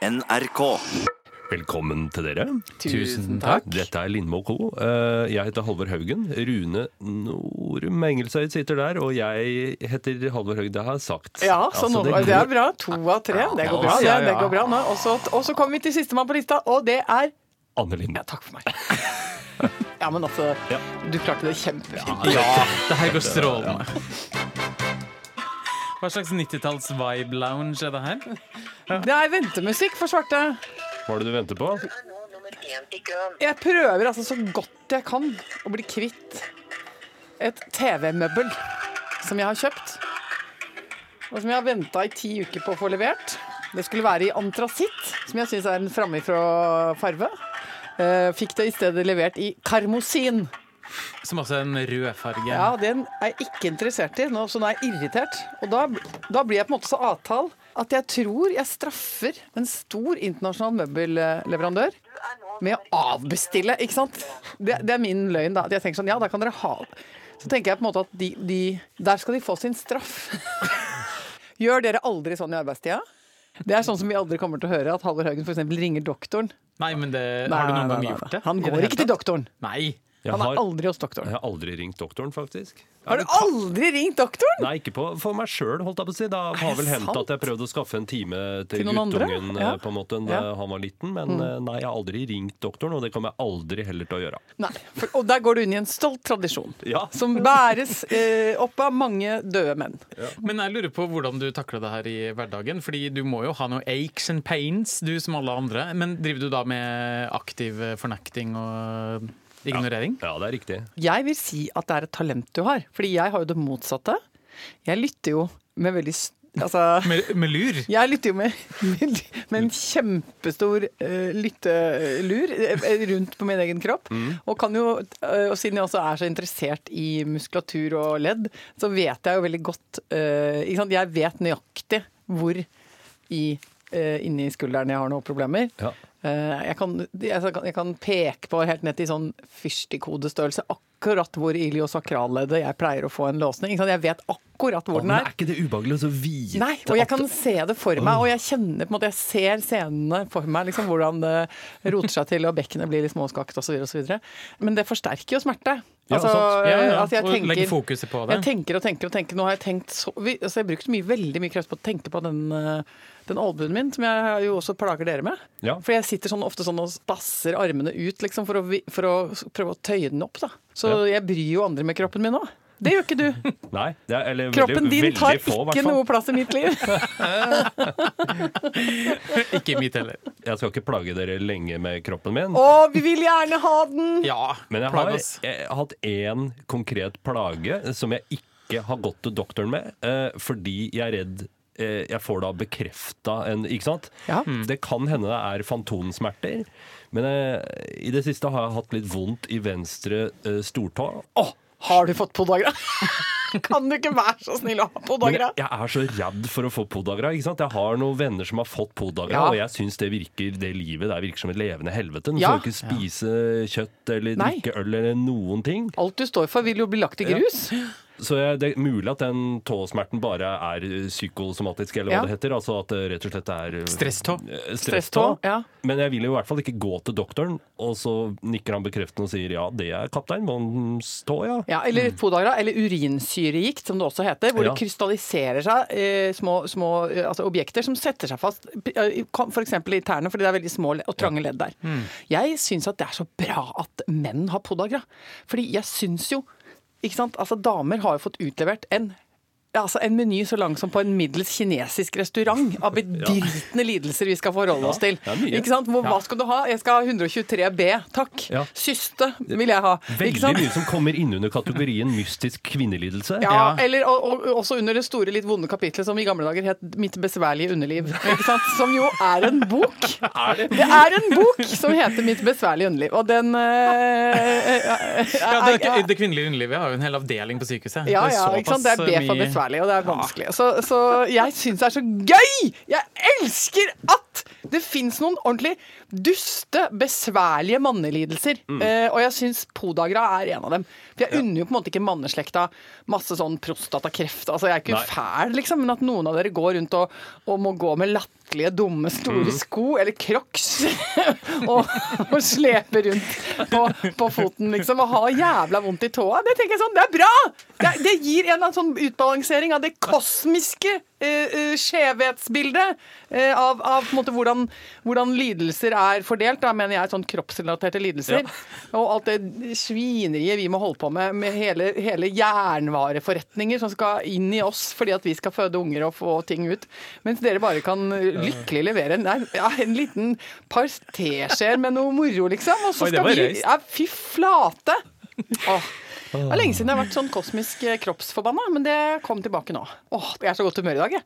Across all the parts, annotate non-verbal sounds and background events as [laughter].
NRK. Velkommen til dere. Tusen takk. Dette er Lindmo Co. Eh, Jeg heter Halvor Haugen. Rune Norum Engelsøyd sitter der, og jeg heter Halvor Haugen. Det har jeg sagt. Ja, så Altså, nå, det det, er bra. To av tre. Det går bra. Ja. Det går bra nå. Og så- så kommer vi til sistemann på lista, og det er Anne Lindmo. Ja, takk for meg. [laughs] Ja, men altså, Ja. du klarte det kjempefint. Ja, det her går strålende. Hva slags 90-talls vibe-lounge er det her? Det er ventemusikk for svarte. Hva er det du venter på? Jeg prøver altså så godt jeg kan å bli kvitt et TV-møbel som jeg har kjøpt. Og som jeg har venta i ti uker på å få levert. Det skulle være i antrasitt, som jeg syns er en framifrå farve. Eh, Fikk det i stedet levert i karmosin. Som også er en rød farge. Ja, den er jeg ikke interessert i, nå, så nå er jeg irritert. Og da, da blir jeg på en måte så avtal at jeg tror jeg straffer en stor internasjonal møbelleverandør med å avbestille, ikke sant? Det, det er min løgn, da. Jeg tenker sånn, ja, da kan dere ha Så tenker jeg på en måte at de, de Der skal de få sin straff. [laughs] Gjør dere aldri sånn i arbeidstida? Det er sånn som vi aldri kommer til å høre, at Halvor Haugen f.eks. ringer doktoren. Nei, men det, Nei, har du noen nei, gang nei, gjort det? Han går ikke til doktoren. Nei. Jeg Han har, er aldri hos doktoren. jeg har aldri ringt doktoren, faktisk. Har du aldri ringt doktoren? Nei, ikke på, for meg sjøl, holdt jeg på å si. Det har vel hendt sant? at jeg prøvde å skaffe en time til, Til noen andre? guttungen Ja. eh, på en måte da Ja. Mm. han var liten, men eh, nei, jeg har aldri ringt doktoren, og det kommer jeg aldri heller til å gjøre. Nei, for, og der går du inn i en stolt tradisjon. Ja. Som bæres eh, opp av mange døde menn. Men jeg lurer på hvordan du takler det her i hverdagen. Fordi du må jo ha noe aches and pains, du som alle andre. Men driver du da med aktiv fornekting og ignorering? Ja, det er riktig. Jeg vil si at det er et talent du har, fordi jeg har jo det motsatte. Jeg lytter jo med veldig Altså [laughs] Med, med lur? jeg lytter jo med, med, med en kjempestor uh, lyttelur eh, rundt på min egen kropp. Og, kan jo, eh, og siden jeg også er så interessert i muskulatur og ledd, så vet jeg jo veldig godt uh, ikke sant? Jeg vet nøyaktig hvor i, uh, inni skulderen jeg har noen problemer. Ja. Eh, Jeg kan, jeg, kan, peke på helt ned til sånn fyrstikkodestørrelse akkurat hvor i iliosakralleddet jeg pleier å få en låsning. Jeg vet akkurat hvor den Men er. er ikke det ubehagelig å vite Nei, og jeg kan se det for meg, og jeg kjenner på en måte, jeg ser scenene for meg, liksom hvordan det roter seg til, og bekkenet blir litt småskakt osv. osv. Men det forsterker jo smerte. Ja, Altså, sant. Ja, ja. altså, jeg og legge fokuset på det. jeg tenker og tenker og tenker. Nå har jeg tenkt så vi, altså Jeg har brukt mye, veldig mye kreft på å tenke på den, eh, den albuen min, som jeg jo også plager dere med. Ja. For jeg sitter sånn, ofte sånn og spasser armene ut liksom, for, å, vi- for å prøve å tøye den opp. Da. Så jeg bryr jo andre med kroppen min òg. Det gjør ikke du. [laughs] Nei, det er, eller Kroppen veldig, din veldig tar få, ikke noe plass i mitt liv. [laughs] [laughs] Ikke mitt heller. Jeg skal ikke plage dere lenge med kroppen min. Å, vi vil gjerne ha den! Ja, Men jeg har, jeg har hatt én konkret plage som jeg ikke har gått til doktoren med, eh, fordi jeg er redd jeg får da bekrefta en Ikke sant? Ja. Det kan hende det er fantomsmerter, men eh, i det siste har jeg hatt litt vondt i venstre eh, stortå. Oh, har du fått podagra? [laughs] kan du ikke være så snill å ha podagra? jeg, jeg er så redd for å få podagra. ikke sant? Jeg har noen venner som har fått podagra, Ja. og jeg syns det virker det livet der virker som et levende helvete. Du Ja. får ikke spise kjøtt eller Nei. drikke øl eller noen ting. Alt du står for, vil jo bli lagt i grus. [laughs] Så jeg, det er mulig at den tåsmerten bare er psykosomatisk, eller hva Ja. det heter. Altså at det rett og slett er Stresstå. eh, Stresstå. Ja. Men jeg vil jo i hvert fall ikke gå til doktoren, og så nikker han bekreftende og sier ja, det er kaptein Bonds tå, ja. Ja, eller podagra, eller urinsyregikt, som det også heter. Hvor Ja. det krystalliserer seg eh, små, små eh, altså objekter som setter seg fast, eh, f.eks. i tærne, fordi det er veldig små og trange ledd der. Jeg syns at det er så bra at menn har podagra. Fordi jeg syns jo ikke sant? Altså, Damer har jo fått utlevert en altså En meny så lang som på en middels kinesisk restaurant av bedritne lidelser vi skal forholde oss til. Ikke sant? Hvor, hva skal du ha? Jeg skal ha 123B, takk. Ja. Syste vil jeg ha. Ikke Veldig sant? mye som kommer inn under kategorien mystisk kvinnelidelse. Ja, Ja. eller og, og, også under det store, litt vonde kapitlet som i gamle dager het 'Mitt besværlige underliv'. [laughs] Ikke sant? Som jo er en bok. det? er en bok som heter 'Mitt besværlige underliv'. Og den eh, Ja, det, er- det kvinnelige underlivet har jo en hel avdeling på sykehuset. ja, ja, ikke sant? Det er såpass B for mye- besværlig, og det er vanskelig. Så, så jeg syns det er så gøy! Jeg elsker at Det fins noen ordentlig duste, besværlige mannelidelser. Mm. Eh, og jeg syns podagra er en av dem. For jeg unner jo på en måte ikke manneslekta masse sånn prostatakreft. Altså, jeg er ikke Nei. fæl, liksom, men at noen av dere går rundt og, og må gå med latterlige, dumme, store Mm. sko, eller crocs, [laughs] og, og slepe rundt på, på foten, liksom, og ha jævla vondt i tåa. Det tenker jeg sånn, det er bra! Det, det gir en sånn utbalansering av det kosmiske eh, skjevhetsbildet eh, av, av måte hvordan, hvordan lidelser er fordelt. Da mener jeg sånn kroppsrelaterte lidelser. Og alt det svineriet vi må holde på med, med hele, hele jernvareforretninger som skal inn i oss fordi at vi skal føde unger og få ting ut. Mens dere bare kan lykkelig levere en, ja, en liten par teskjeer med noe moro, liksom. Og så skal Oi, vi ja, Fy flate! Åh. Det er lenge siden jeg har vært sånn kosmisk eh, kroppsforbanna, men det kom tilbake nå. Åh, Jeg er så godt humør i dag, jeg.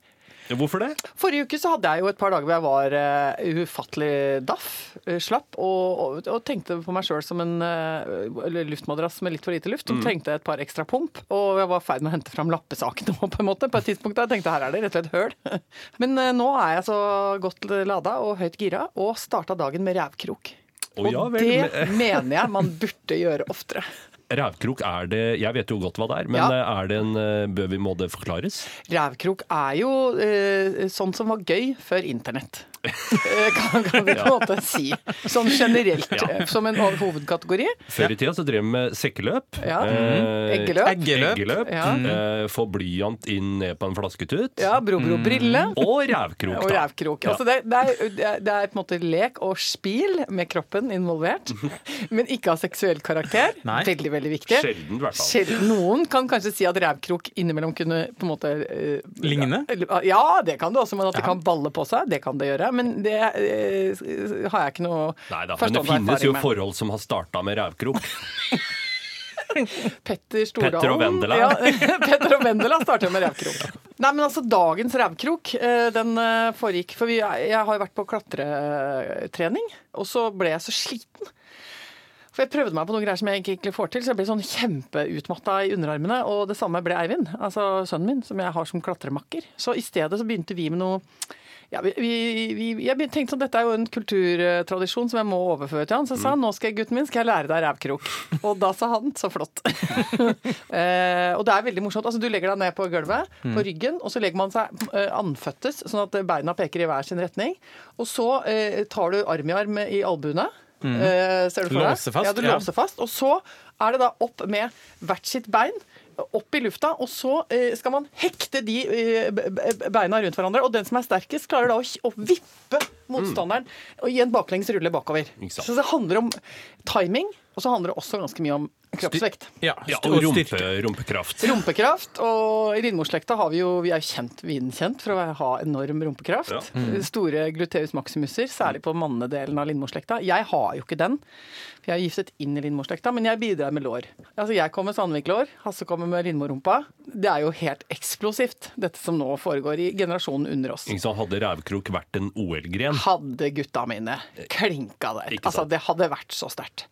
Hvorfor det? Forrige uke så hadde jeg jo et par dager hvor jeg var uh, ufattelig daff, uh, slapp, og, og, og tenkte på meg sjøl som en uh, luftmadrass med litt for lite luft. Som trengte et par ekstra pump. Og jeg var i ferd med å hente fram lappesakene på en måte, på et tidspunkt da jeg tenkte her er det rett og slett høl. [laughs] Men nå er jeg så godt lada og høyt gira, og starta dagen med rævkrok. Oh, Og ja vel, det men- [laughs] mener jeg man burde gjøre oftere. Rævkrok, er det Jeg vet jo godt hva det er, men Ja. eh, er det en eh, Bør vi må det forklares? Rævkrok er jo eh, sånn som var gøy før internett. Eh, kan, kan vi på en måte si. Sånn generelt, Ja. eh, som en hovedkategori. Før i tida så drev vi med sekkeløp. Ja. eh, Eggeløp. Eggeløp. eggeløp Ja. eh, Få blyant inn ned på en flasketut. Ja, Bro Bro Brille. Og rævkrok, Og rævkrok. Ja. Altså det, det, er, det er- på en måte lek og spil med kroppen involvert, [laughs] men ikke av seksuell karakter. Nei. Veldig, veldig viktig. Sjelden, i hvert fall. Sjelden. Noen kan kanskje si at rævkrok innimellom kunne på en måte eh, Ligne? Ja, det kan det også, men at det kan balle på seg, det kan det gjøre. Men det eh, har jeg ikke noe Nei da, men det finnes jo forhold som har starta med rævkrok. [laughs] Petter Stordalen. Petter og Vendela. Ja, [laughs] Petter og Vendela starter med rævkrok. Nei, men altså, dagens rævkrok, eh, den eh, foregikk For vi, jeg har jo vært på klatretrening, og så ble jeg så sliten. For jeg prøvde meg på noen greier som jeg ikke egentlig får til, så jeg ble sånn kjempeutmatta i underarmene. Og det samme ble Eivind, altså sønnen min, som jeg har som klatremakker. Så i stedet så begynte vi med noe ja, vi, vi, jeg tenkte sånn, Dette er jo en kulturtradisjon som jeg må overføre til han. Så jeg sa nå skal jeg, gutten min, skal jeg lære deg rævkrok. [laughs] Og da sa han så flott. [laughs] eh, og det er veldig morsomt. Altså, du legger deg ned på gulvet, på ryggen, og så legger man seg eh, anføttes, sånn at beina peker i hver sin retning. Og så eh, tar du arm i arm i albuene. Eh, ser du for deg? Låser fast, Ja, du ja. låser fast. Og så er det da opp med hvert sitt bein. Opp i lufta, og så eh, skal man hekte de eh, be- be- beina rundt hverandre. Og den som er sterkest, klarer da å vippe motstanderen og gi en baklengs rulle bakover. Så det handler om timing, og så handler det også ganske mye om kroppsvekt. Ja, Ja, og rumpe, styrke. rumpekraft. Rumpekraft. Og i Lindmo-slekta har vi jo Vi er jo kjent, vinkjent for å ha enorm rumpekraft. Ja. Store gluteus maximuser, særlig på mannedelen av Lindmo-slekta. Jeg har jo ikke den, for jeg er giftet inn i Lindmo-slekta, men jeg bidrar med lår. Altså Jeg kommer med Sandvik-lår, Hasse kommer med Lindmo-rumpa. Det er jo helt eksplosivt, dette som nå foregår i generasjonen under oss. Ikke sant? Hadde rævkrok vært en OL-gren? Hadde gutta mine klinka der. Altså, det hadde vært så sterkt.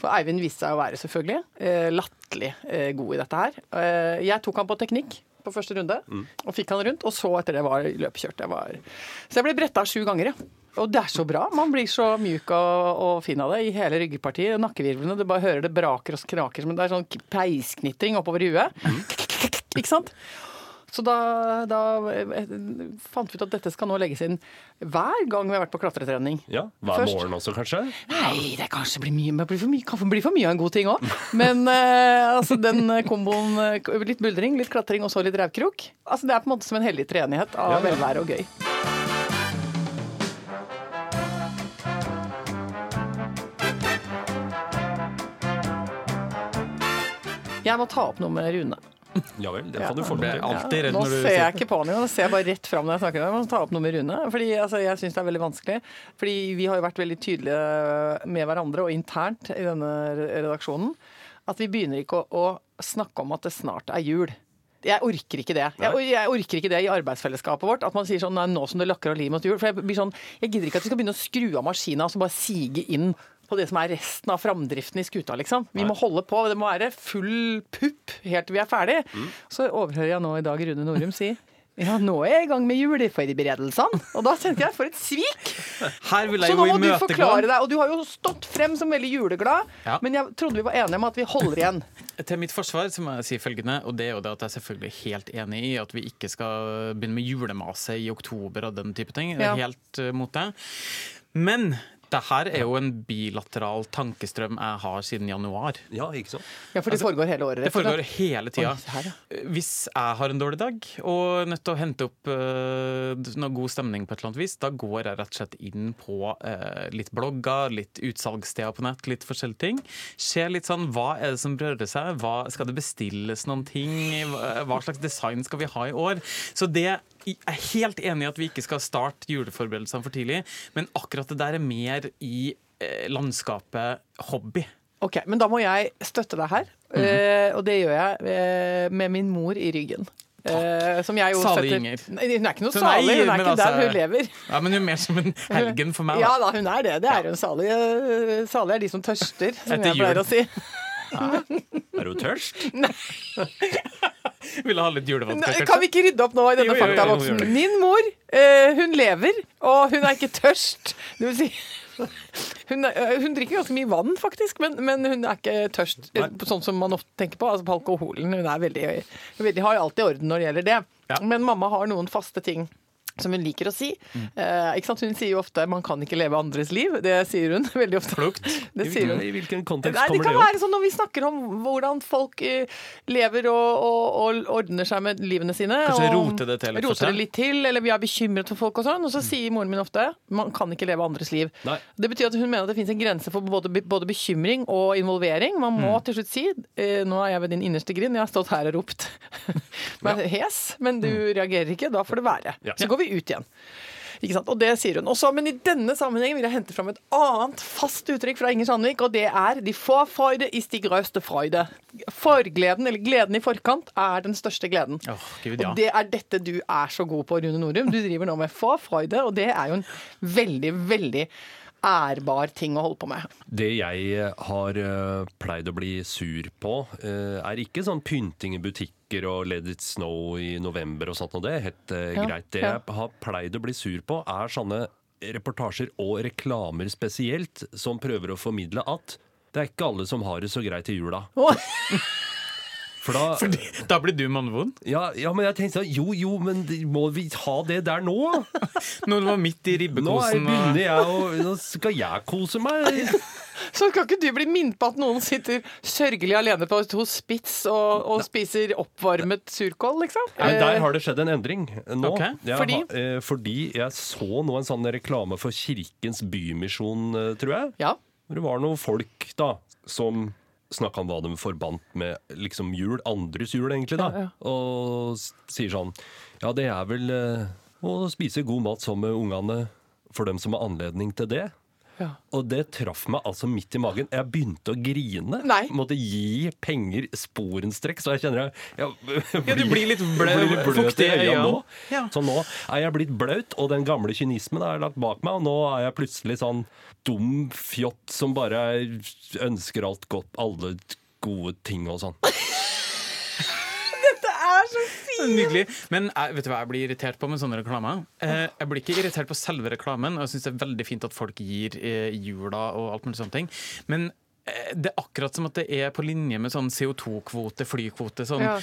For Eivind viste seg å være selvfølgelig eh, latterlig eh, god i dette her. Eh, jeg tok han på teknikk på første runde, Mm. og fikk han rundt. Og så etter det var løpekjørt. Jeg var... Så jeg ble bretta sju ganger, ja. Og det er så bra. Man blir så mjuk og, og fin av det i hele ryggpartiet. Nakkevirvlene. Du bare hører det braker og kraker. som Det er sånn peisknitring oppover i huet. Mm. [laughs] Ikke sant? Så da, da eh, fant vi ut at dette skal nå legges inn hver gang vi har vært på klatretrening. Ja, Hver Først. morgen også, kanskje? Nei, det kanskje blir mye, blir for mye, kan bli for mye av en god ting òg. [laughs] Men eh, altså, den komboen eh, Litt buldring, litt klatring og så litt rævkrok. Altså, det er på en måte som en hellig treenighet av Ja, ja. velvære og gøy. Jeg må ta opp noe med Rune. Ja vel, det kan du få lov til. alltid redd Nå når du ser jeg ikke på han engang, nå ser jeg bare rett fram når jeg snakker med ham. Jeg må ta opp noe med Rune. Fordi altså, jeg syns det er veldig vanskelig. Fordi vi har jo vært veldig tydelige med hverandre og internt i denne redaksjonen at vi begynner ikke å, å snakke om at det snart er jul. Jeg orker ikke det. Jeg, jeg orker ikke det i arbeidsfellesskapet vårt. At man sier sånn nei, nå som det lakker og lim mot jul. For jeg blir sånn, jeg gidder ikke at vi skal begynne å skru av maskina og så bare sige inn på det som er resten av framdriften i skuta, liksom. Vi må holde på. Det må være full pupp helt til vi er ferdig. Så overhører jeg nå i dag Rune Norum si Ja, nå er jeg i gang med juleforberedelsene. Og da tenkte jeg, for et svik! [laughs] Her vil Så nå må du forklare deg. Og du har jo stått frem som veldig juleglad, Ja. men jeg trodde vi var enige om at vi holder igjen. Til mitt forsvar så må jeg si følgende, og det er jo det at jeg er selvfølgelig helt enig i at vi ikke skal begynne med julemase i oktober og den type ting. Jeg er Ja. helt eh, mot det. Men det her er jo en bilateral tankestrøm jeg har siden januar. Ja, ikke sant? Ja, For det foregår hele året. Altså, Det foregår hele tida. Oi. Hvis jeg har en dårlig dag og er nødt til å hente opp uh, noe god stemning, på et eller annet vis, da går jeg rett og slett inn på uh, litt blogger, litt utsalgssteder på nett, litt forskjellige ting. Ser litt sånn hva er det som rører seg, hva, skal det bestilles noen ting, hva slags design skal vi ha i år? Så det jeg er helt enig i at vi ikke skal starte juleforberedelsene for tidlig, men akkurat det der er mer i eh, landskapet hobby. Ok, Men da må jeg støtte deg her, Mhm. eh, og det gjør jeg eh, med min mor i ryggen. Eh, som jeg jo Salig setter- Inger. Nei, hun er ikke noe Så nei, salig, hun er ikke altså- der hun lever. Ja, Men hun er mer som en helgen for meg. Ja Da. da, hun er det. Det er hun salig. Salig er de som tørster, som Etter jeg pleier jul. å si. Er du tørst? [laughs] Ville ha litt julevodka, kanskje? Kan vi ikke rydde opp nå i denne faktaboksen? Min mor, eh, hun lever, og hun er ikke tørst. Det vil si [laughs] hun, er- hun drikker ganske mye vann, faktisk, men, men hun er ikke tørst. Nei. Sånn som man ofte tenker på. Altså på alkoholen. Hun er veldig, veldig, har alltid orden når det gjelder det. Ja. Men mamma har noen faste ting. Som hun liker å si. Mm. Eh, ikke sant? Hun sier jo ofte 'man kan ikke leve andres liv'. Det sier hun [laughs] veldig ofte. Klokt. Det sier hun. I hvilken kontekst Nei, det kommer kan det kan være sånn når vi snakker om hvordan folk eh, lever og, og, og ordner seg med livene sine. Kanskje rote det til for roter det litt til, eller vi er bekymret for folk og sånn. Og så sier moren min ofte man kan ikke leve andres liv. Nei. Det betyr at hun mener at det finnes en grense for både, både bekymring og involvering. Man må Mm. til slutt si eh, nå er jeg ved din innerste grind, jeg har stått her og ropt. [laughs] Men hes, men du Mm. reagerer ikke, da får det være. Ja. Så går vi ut igjen. Ikke sant? Og det sier hun. Også, men i denne sammenhengen vil jeg hente fram et annet fast uttrykk fra Inger Sandvik, og det er 'de få freude is die grøste freude'. Forgleden, eller gleden i forkant, er den største gleden. Oh, Gud, ja. Og det er dette du er så god på, Rune Norum. Du driver nå med få freude, og det er jo en veldig, veldig ærbar ting å holde på med. Det jeg har eh, pleid å bli sur på, eh, er ikke sånn pynting i butikker og Let it snow i november og sånt, og det er helt eh, Ja, greit. Det ja. jeg har pleid å bli sur på, er sånne reportasjer og reklamer spesielt, som prøver å formidle at det er ikke alle som har det så greit i jula. [laughs] For da Da blir du mannvond? ja, ja, men jeg tenkte sånn Jo, jo, men må vi ha det der nå? [laughs] Når du var midt i ribbekosen? Nå er, begynner jeg å Nå skal jeg kose meg. Så skal ikke du bli minnet på at noen sitter sørgelig alene på et hospits og, og spiser oppvarmet surkål, liksom? Men der har det skjedd en endring nå. Ok, Jeg fordi? Ha, eh, fordi jeg så nå en sånn reklame for Kirkens Bymisjon, eh, tror jeg. Ja. Det var noen folk da som snakka om hva de forbandt med liksom jul, andres jul, egentlig. da Ja, ja. Og sier sånn Ja, det er vel eh, å spise god mat sammen med ungene for dem som har anledning til det. Ja. Og det traff meg altså midt i magen. Jeg begynte å grine. Nei. Måtte gi penger sporenstreks. Så jeg kjenner jeg, jeg [laughs] Ja, du blir litt [laughs] blø- bløt fuktig i øya nå. Ja. Så nå er jeg blitt blaut, og den gamle kynismen er lagt bak meg. Og nå er jeg plutselig sånn dum fjott som bare ønsker alt godt, alle gode ting og sånn. Nydelig. Men jeg, vet du hva jeg blir irritert på med sånne reklamer? Eh, jeg blir ikke irritert på selve reklamen, og jeg syns det er veldig fint at folk gir eh, jula og alt mulig sånne ting. Men eh, det er akkurat som at det er på linje med sånn CO2-kvote, flykvote. Sånn. Ja.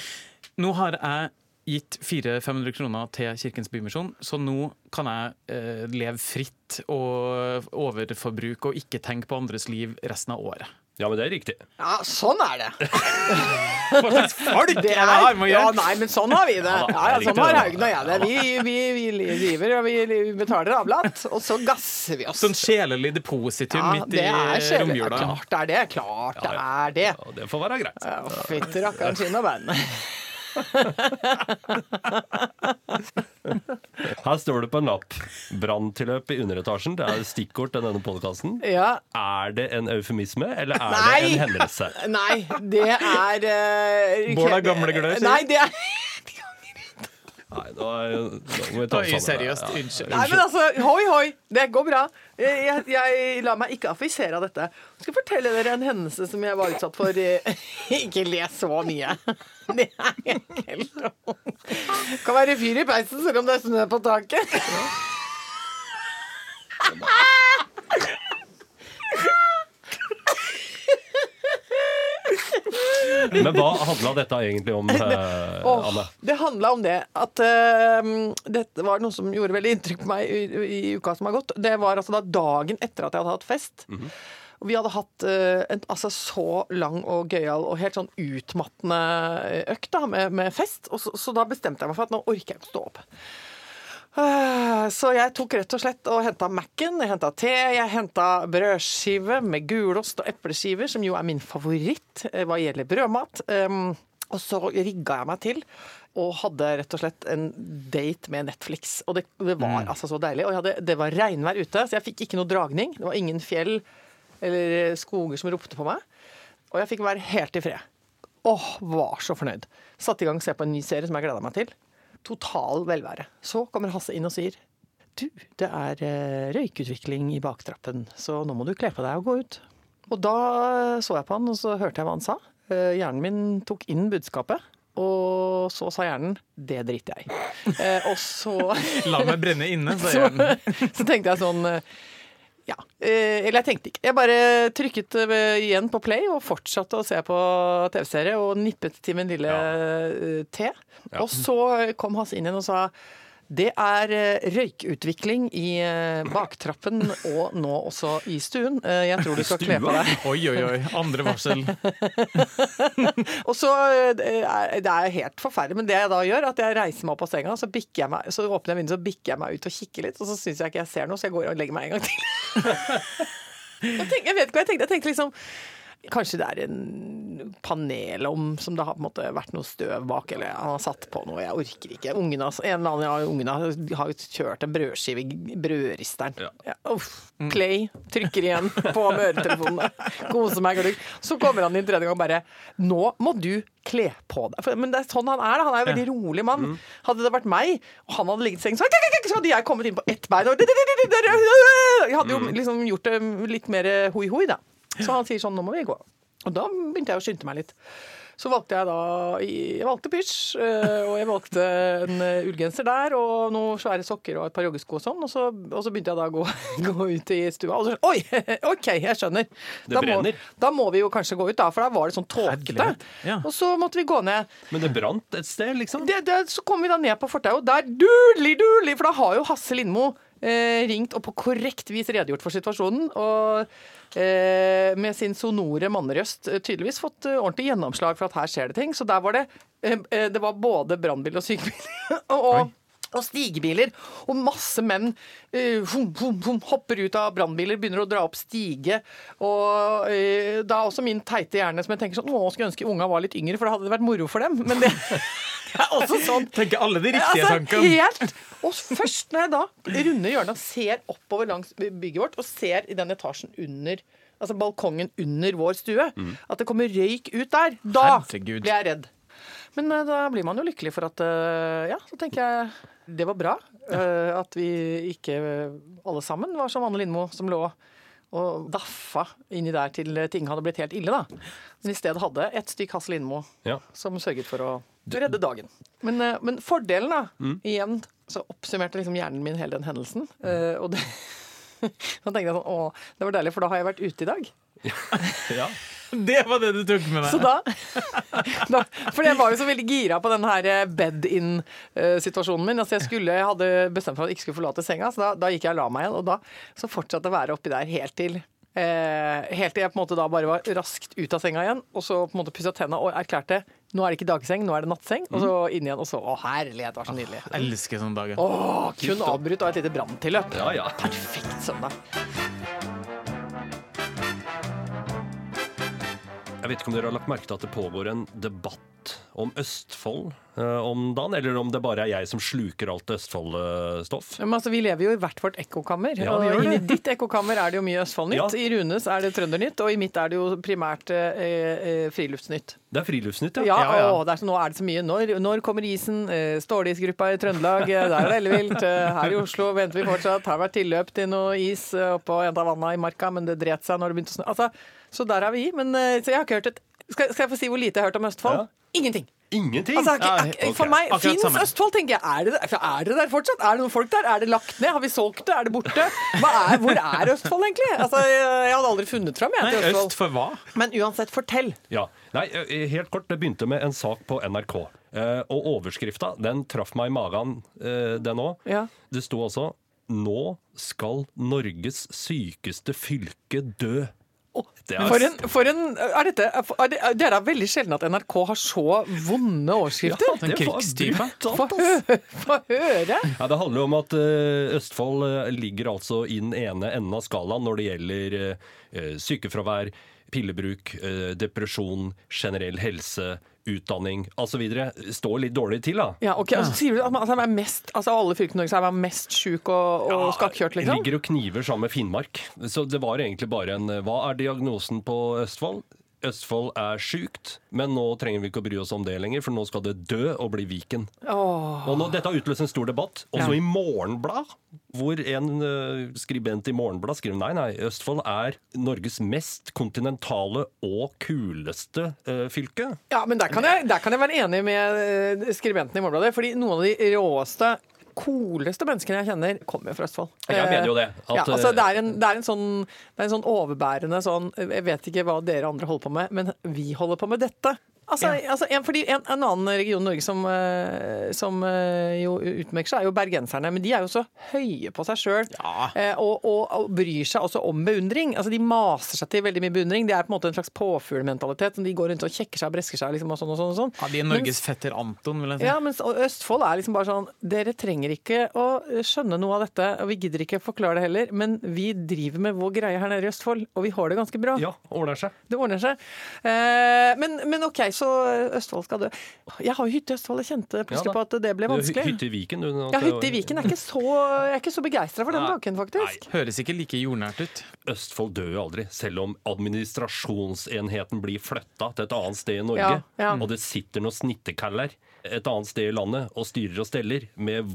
Nå har jeg gitt 400-500 kroner til Kirkens Bymisjon, så nå kan jeg eh, leve fritt og overforbruk og ikke tenke på andres liv resten av året. Ja, men det er riktig. Ja, sånn er det. [laughs] Hva slags folk det er det ja, nei, men sånn har vi det. Ja da, Ja, sånn har. Haugen og jeg det. Vi, vi, vi driver og vi betaler avlat, og så gasser vi oss. Sånn sjelelig depositum Ja, midt i romjula. Ja, klart det er det. Klart det er det. Det får være greit. Ja, Fytti rakkeren skinn og bein. [laughs] [laughs] Her står det på en lapp 'Branntilløp i underetasjen'. Det er stikkord til denne podkasten. Ja. Er det en eufemisme, eller er Nei! det en hendelse? [laughs] Nei, det er uh, Bård er gamle glør, sier Nei, det er [laughs] Nei, da, er, må vi ta oss sammen. seriøst. Ja, Unnskyld. Nei, men altså, hoi, hoi. Det går bra. Jeg, jeg, jeg lar meg ikke affisere av dette. Jeg skal fortelle dere en hendelse som jeg var utsatt for. [laughs] Ikke le så mye. [laughs] Det er helt Kan være fyr i peisen selv om det er snø på taket. [laughs] Men hva handla dette egentlig om, Åh, Anne? det handla om det at uh, dette var noe som gjorde veldig inntrykk på meg i, i uka som har gått. Det var altså da dagen etter at jeg hadde hatt fest. Og vi hadde hatt eh, en altså, så lang og gøyal og helt sånn utmattende økt da, med, med fest. Og så, så da bestemte jeg meg for at nå orker jeg ikke stå opp. Eh, Så jeg tok rett og slett og henta Mac-en, jeg henta te, jeg henta brødskive med gulost og epleskiver, som jo er min favoritt eh, hva gjelder brødmat. Um, og så rigga jeg meg til og hadde rett og slett en date med Netflix. Og det, det var altså så deilig. Og hadde, det var regnvær ute, så jeg fikk ikke noe dragning. Det var ingen fjell eller skoger som ropte på meg. Og jeg fikk være helt i fred. Åh, var så fornøyd. Satte i gang og se på en ny serie som jeg gleda meg til. Total velvære. Så kommer Hasse inn og sier Du, det er eh, røykutvikling i baktrappen, så nå må du kle på deg og gå ut. Og da så jeg på han, og så hørte jeg hva han sa. Eh, hjernen min tok inn budskapet. Og så sa hjernen 'det driter jeg i'. Eh, og så [laughs] La meg brenne inne, sa [laughs] hjernen. så tenkte jeg sånn Ja. eh, Eller jeg tenkte ikke. Jeg bare trykket eh, igjen på play og fortsatte å se på TV-serie og nippet til min lille T. te. Og så kom Hasse inn igjen og sa det er eh, røykutvikling i eh, baktrappen og nå også i stuen. Eh, Jeg tror du skal kle på deg. Oi, oi, oi. Andre varsel. [laughs] Og så det er helt forferdelig, men det jeg da gjør, at jeg reiser meg opp av senga, så, jeg meg, så åpner jeg vinduet, så bikker jeg meg ut og kikker litt, og så syns jeg ikke jeg ser noe, så jeg går og legger meg en gang til. [laughs] jeg, tenker, jeg vet ikke hva jeg tenkte. Jeg tenkte liksom Kanskje det er en panel om som det har på en måte vært noe støv bak, eller han har satt på noe. Jeg orker ikke. Ungene, en eller annen av ungene har- kjørt en brødskive i brødristeren. Ja. Ja, uff. Play. Trykker igjen på øretelefonene. Koser meg glugg. Så kommer han inn tredje gang og bare Nå må du kle på deg. For, men det er sånn han er. da. Han er en veldig rolig mann. Hadde det vært meg, og han hadde ligget i sengen, så, så hadde jeg kommet inn på ett bein og [laughs] Jeg hadde jo liksom gjort det litt mer hoi-hoi, da. Så han sier sånn, nå må vi gå. Og da begynte jeg å skynde meg litt. Så valgte jeg da Jeg valgte pysj, øh, og jeg valgte en øh, ullgenser der, og noen svære sokker og et par joggesko og sånn. Og så, og så begynte jeg da å gå, [laughs] gå ut i stua. Og så Oi! [laughs] OK, jeg skjønner. Det Da må, brenner. da må vi jo kanskje gå ut, da, for da var det sånn tåkete. Ja. Og så måtte vi gå ned. Men det brant et sted, liksom? Det, det, så kom vi da ned på fortauet, og der duli, duli, for da har jo Hasse Lindmo eh, ringt og på korrekt vis redegjort for situasjonen. Og eh, med sin sonore mannerøst eh, tydeligvis fått eh, ordentlig gjennomslag for at her skjer det ting. Så der var det eh, eh, Det var både brannbil og sykebil. [laughs] og, og stigebiler. Og masse menn uh, hum, hum, hum, hopper ut av brannbiler, begynner å dra opp stige. Og uh, da også min teite hjerne som jeg tenker sånn Nå skulle ønske unga var litt yngre, for da hadde det vært moro for dem. Men det, [laughs] det er også sånn Tenker alle de riktige Altså, tankene. helt. Og først når jeg da runder hjørnet og ser oppover langs bygget vårt, og ser i den etasjen under Altså balkongen under vår stue, at det kommer røyk ut der, da Herregud. blir jeg redd. Men eh, da blir man jo lykkelig for at Ja, så tenker jeg det var bra. eh, at vi ikke alle sammen var som Anne Lindmo som lå og daffa inni der til ting hadde blitt helt ille, da. Men i stedet hadde et stykk Hasse Lindmo Ja. som sørget for å redde dagen. Men, eh, men fordelen, da, igjen, så oppsummerte liksom hjernen min hele den hendelsen. eh, og det [laughs] Da tenkte jeg sånn Å, det var deilig, for da har jeg vært ute i dag. Ja. [laughs] [laughs] Det var det du tok med Så deg. da, [laughs] da For jeg var jo så veldig gira på den her eh, bed-in-situasjonen min. Altså jeg, skulle, jeg hadde bestemt for at jeg ikke skulle forlate senga, så da, da gikk jeg og la meg igjen. Og da så fortsatte jeg å være oppi der helt til eh, Helt til jeg på en måte da bare var raskt ut av senga igjen, og så på en måte pussa tenna og erklærte nå er det ikke dagseng, nå er det nattseng. Og så inn igjen, og så Å, herlighet, det var så nydelig. Jeg elsker sånne dager. Åh, kun avbrutt av et lite branntilløp. Ja, ja. Perfekt søndag. Jeg vet ikke om dere har lagt merke til at det pågår en debatt om Østfold eh, om dagen, eller om det bare er jeg som sluker alt Østfold-stoff. Men altså, Vi lever jo i hvert vårt ekkokammer. Ja, og inni ditt ekkokammer er det jo mye Østfoldnytt. Ja. I Runes er det Trøndernytt, og i mitt er det jo primært eh, eh, Friluftsnytt. Det er Friluftsnytt, ja. Ja, Ja, ja. Å, det er så, nå er det så mye. Når, når kommer isen? Eh, Stålisgruppa i Trøndelag, eh, der er det ellevilt. Eh, her i Oslo venter vi fortsatt. Har vært tilløp til noe is oppå en av vanna i marka, men det dret seg når det begynte å snø. Altså, så der er vi. Men eh, så jeg har ikke hørt et skal, skal jeg få si hvor lite jeg har hørt om Østfold? Ja. Ingenting. Ingenting! Altså, ak- ok. For meg okay. fins. Østfold, tenker jeg. Er det, der- er det der fortsatt? Er det noen folk der? Er det lagt ned? Har vi solgt det? Er det borte? Er, hvor er Østfold, egentlig? Altså, jeg, hadde aldri funnet fram jeg, til Østfold. øst for hva? Men uansett, fortell. Ja. Nei, helt kort, det begynte med en sak på NRK. Eh, og overskrifta, den traff meg i magen, eh, den òg. Ja. Det sto altså 'Nå skal Norges sykeste fylke dø'. Det er- For en, for en er dette, er det, det er da veldig sjelden at NRK har så vonde overskrifter. Ja, En det var krigstype. [laughs] Få høre! Ja, det handler jo om at eh, Østfold eh, ligger altså i den ene enden av skalaen når det gjelder eh, sykefravær, pillebruk, eh, depresjon, generell helse, utdanning osv. Står litt dårlig til, da. Ja, ok, og så sier du at man, altså, er mest, altså alle fylkene i Norge er man mest sjuk og, og skakkjørt, liksom? Ligger og kniver sammen med Finnmark. Så det var egentlig bare en Hva er diagnosen på Østfold? Østfold er sjukt, men nå trenger vi ikke å bry oss om det lenger, for nå skal det dø og bli Viken. Åh. Og nå, Dette har utløst en stor debatt, også Ja. i Morgenblad, hvor en uh, skribent i Morgenblad skriver nei, nei, Østfold er Norges mest kontinentale og kuleste uh, fylke. Ja, men der kan, jeg, der kan jeg være enig med uh, skribenten i Morgenbladet. Fordi noen av de råeste, cooleste menneskene jeg kjenner, kommer fra Østfold. Jeg mener jo det. At, ja, altså, eh, det, er en, det, er en sånn, det er en sånn overbærende sånn Jeg vet ikke hva dere andre holder på med, men vi holder på med dette. Altså, altså en, fordi en, en annen region i Norge som, eh, som eh, jo utmerker seg, er jo bergenserne. Men de er jo så høye på seg sjøl Ja. og, og, og bryr seg også om beundring. Altså De maser seg til veldig mye beundring. Det er på en måte en slags påfuglmentalitet. De går rundt og kjekker seg og bresker seg liksom, og sånn og sånn. og sånn. Ja, de er Norges fetter Anton, vil jeg si. Ja, mens Østfold er liksom bare sånn Dere trenger ikke å skjønne noe av dette, og vi gidder ikke forklare det heller, men vi driver med vår greie her nede i Østfold, og vi har det ganske bra. Ja, ordner seg. Det ordner seg. Eh, men, men OK, så Østfold skal dø. Jeg har jo hytte i Østfold, jeg kjente plutselig Ja på at det ble vanskelig. Hytte i Viken, du. Ja, hytte i Viken er ikke så, jeg er ikke så begeistra for den Nei. tanken, faktisk. Høres ikke like jordnært ut. Østfold dør jo aldri, selv om administrasjonsenheten blir flytta til et annet sted i Norge. Ja, ja. Og det sitter noen snittekaller et annet sted i landet og styrer og steller med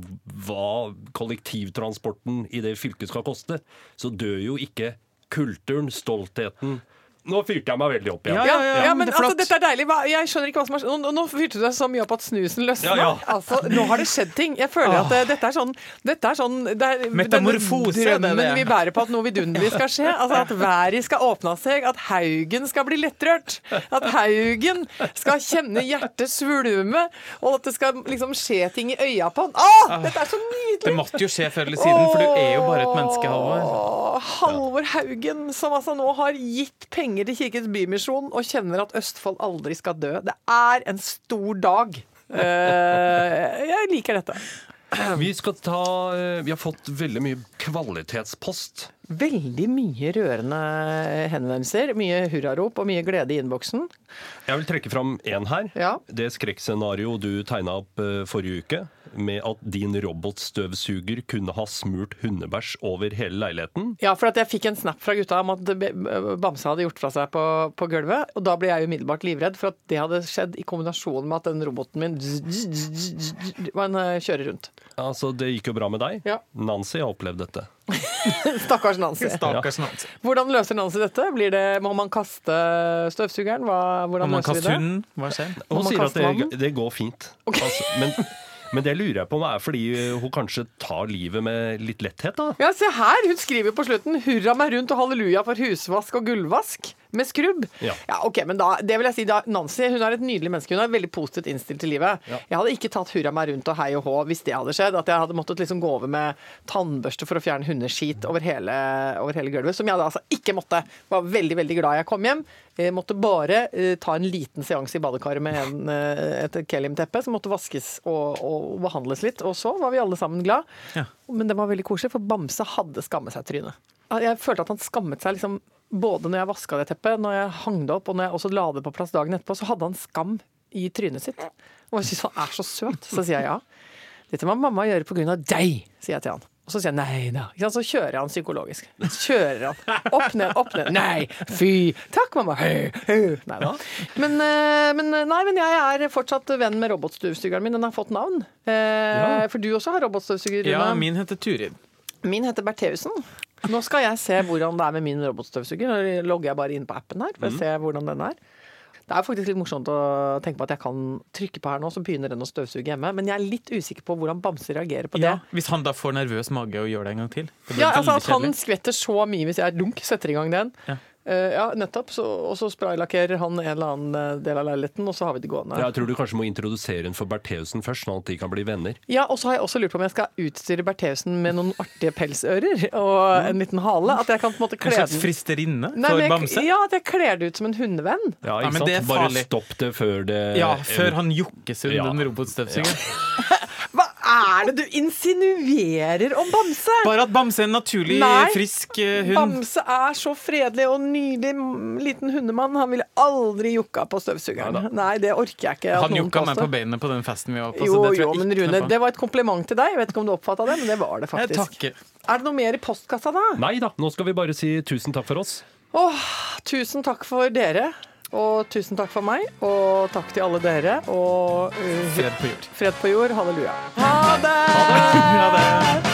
hva kollektivtransporten i det fylket skal koste, så dør jo ikke kulturen, stoltheten Nå fyrte jeg meg veldig opp igjen. Ja, Ja, ja, ja, ja, men det er altså, dette er deilig. Hva- Jeg skjønner ikke hva som er Nå, nå fyrte du deg så mye opp at snusen løsna. Ja, ja. Altså, nå har det skjedd ting. Jeg føler at eh, dette er sånn, dette er sånn det er, Metamorfose, det er Drømmen det. vi bærer på at noe vidunderlig skal skje. Altså At været skal åpne seg, at Haugen skal bli lettrørt. At Haugen skal kjenne hjertet svulme, og at det skal liksom skje ting i øya på han. Å, dette er så nydelig! Det måtte jo skje før eller siden, for du er jo bare et menneske, Halvor. Åh, Halvor Haugen, som altså nå har gitt penger til Kirkens Bymisjon og kjenner at Østfold aldri skal dø. Det er en stor dag. Eh, jeg liker dette. Vi skal ta eh, Vi har fått veldig mye kvalitetspost. Veldig mye rørende henvendelser. Mye hurrarop og mye glede i innboksen. Jeg vil trekke fram én her. Ja. Det skrekkscenario du tegna opp eh, forrige uke, med at din robotstøvsuger kunne ha smurt hundebæsj over hele leiligheten. Ja, for at jeg fikk en snap fra gutta om at bamsa hadde gjort fra seg på, på gulvet. Og da ble jeg umiddelbart livredd for at det hadde skjedd i kombinasjon med at den roboten min var eh, kjører rundt. Altså, Det gikk jo bra med deg. Ja. Nancy har opplevd dette. [laughs] Stakkars Nancy. Stakkars Nancy. Hvordan løser Nancy dette? Blir det, må man kaste støvsugeren? Hva, hvordan man løser vi det? hunden, hva skjer? Hun sier at det, det går fint. Altså, men, men det lurer jeg på om er fordi hun kanskje tar livet med litt letthet, da. Ja, se her! Hun skriver på slutten 'Hurra meg rundt og halleluja for husvask og gulvvask' med skrubb. Ja. ok, men da, det vil jeg si da, Nancy hun er et nydelig menneske. Hun er veldig positivt innstilt til livet. Ja. Jeg hadde ikke tatt 'hurra meg rundt' og hei og hå hvis det hadde skjedd. At jeg hadde måttet liksom gå over med tannbørste for å fjerne hundeskit over hele, over hele gulvet. Som jeg da altså ikke måtte. Var veldig, veldig glad jeg kom hjem. Jeg måtte bare uh, ta en liten seanse i badekaret med en, uh, et kelimteppe som måtte vaskes og, og behandles litt. Og så var vi alle sammen glad. Ja. Men det var veldig koselig, for Bamse hadde skammet seg trynet. Jeg følte at han skammet seg liksom både når jeg vaska det teppet, når jeg hang det opp, og når jeg også la det på plass dagen etterpå, så hadde han skam i trynet sitt. Og jeg syns han er så søt. Så sier jeg ja. Dette må mamma gjøre av deg, sier jeg til han. Og så sier jeg nei da. Så kjører han psykologisk. Kjører han. Opp ned, opp ned. Nei! Fy! Takk, mamma! Hø, hø. Nei da. Men, eh, men, eh, nei, men jeg er fortsatt venn med robotstøvsugeren min. Den har fått navn. Eh, For du også har robotstøvsuger, Ja, min heter Turid. Min heter Bertheussen. Nå skal jeg se hvordan det er med min robotstøvsuger. Nå logger jeg bare inn på appen her for å se hvordan den er. Det er faktisk litt morsomt å tenke på at jeg kan trykke på her nå, så begynner den å støvsuge hjemme. Men jeg er litt usikker på hvordan Bamse reagerer på det. Ja, hvis han da får nervøs mage og gjør det en gang til. Ja, altså At han skvetter så mye hvis jeg dunk setter i gang den. Ja. Eh, ja, nettopp. Så, og så spraylakkerer han en eller annen eh, del av leiligheten, og så har vi det gående. Ja, Jeg tror du kanskje må introdusere den for Bertheussen først, sånn at de kan bli venner. Ja, og så har jeg også lurt på om jeg skal utstyre Bertheussen med noen artige pelsører og en liten hale. At jeg kan på en måte En slags fristerinne Nei, for jeg, Bamse? Ja, at jeg kler det ut som en hundevenn. Ja, Ja, ikke men det er sant? Bare stopp det før det Ja, før han jukkes under Ja. en robotstøvsuger. Hva er det du insinuerer om Bamse? Bare at Bamse er en naturlig, Nei. frisk eh, hund. Bamse er så fredelig og nydelig liten hundemann. Han ville aldri jukka på støvsugeren. Ja, Nei, det orker jeg ikke. Han jukka meg på beinet på den festen vi var på. Jo, så det tror jo, jeg men Rune, det var et kompliment til deg. Jeg vet ikke om du oppfatta det, men det var det Jeg faktisk. takker. Er det noe mer i postkassa, da? Nei da, nå skal vi bare si tusen takk for oss. Åh, tusen takk for dere. Og tusen takk for meg. Og takk til alle dere. Og uh, Fred på jord. fred på jord. Halleluja. Ha det! Ha det!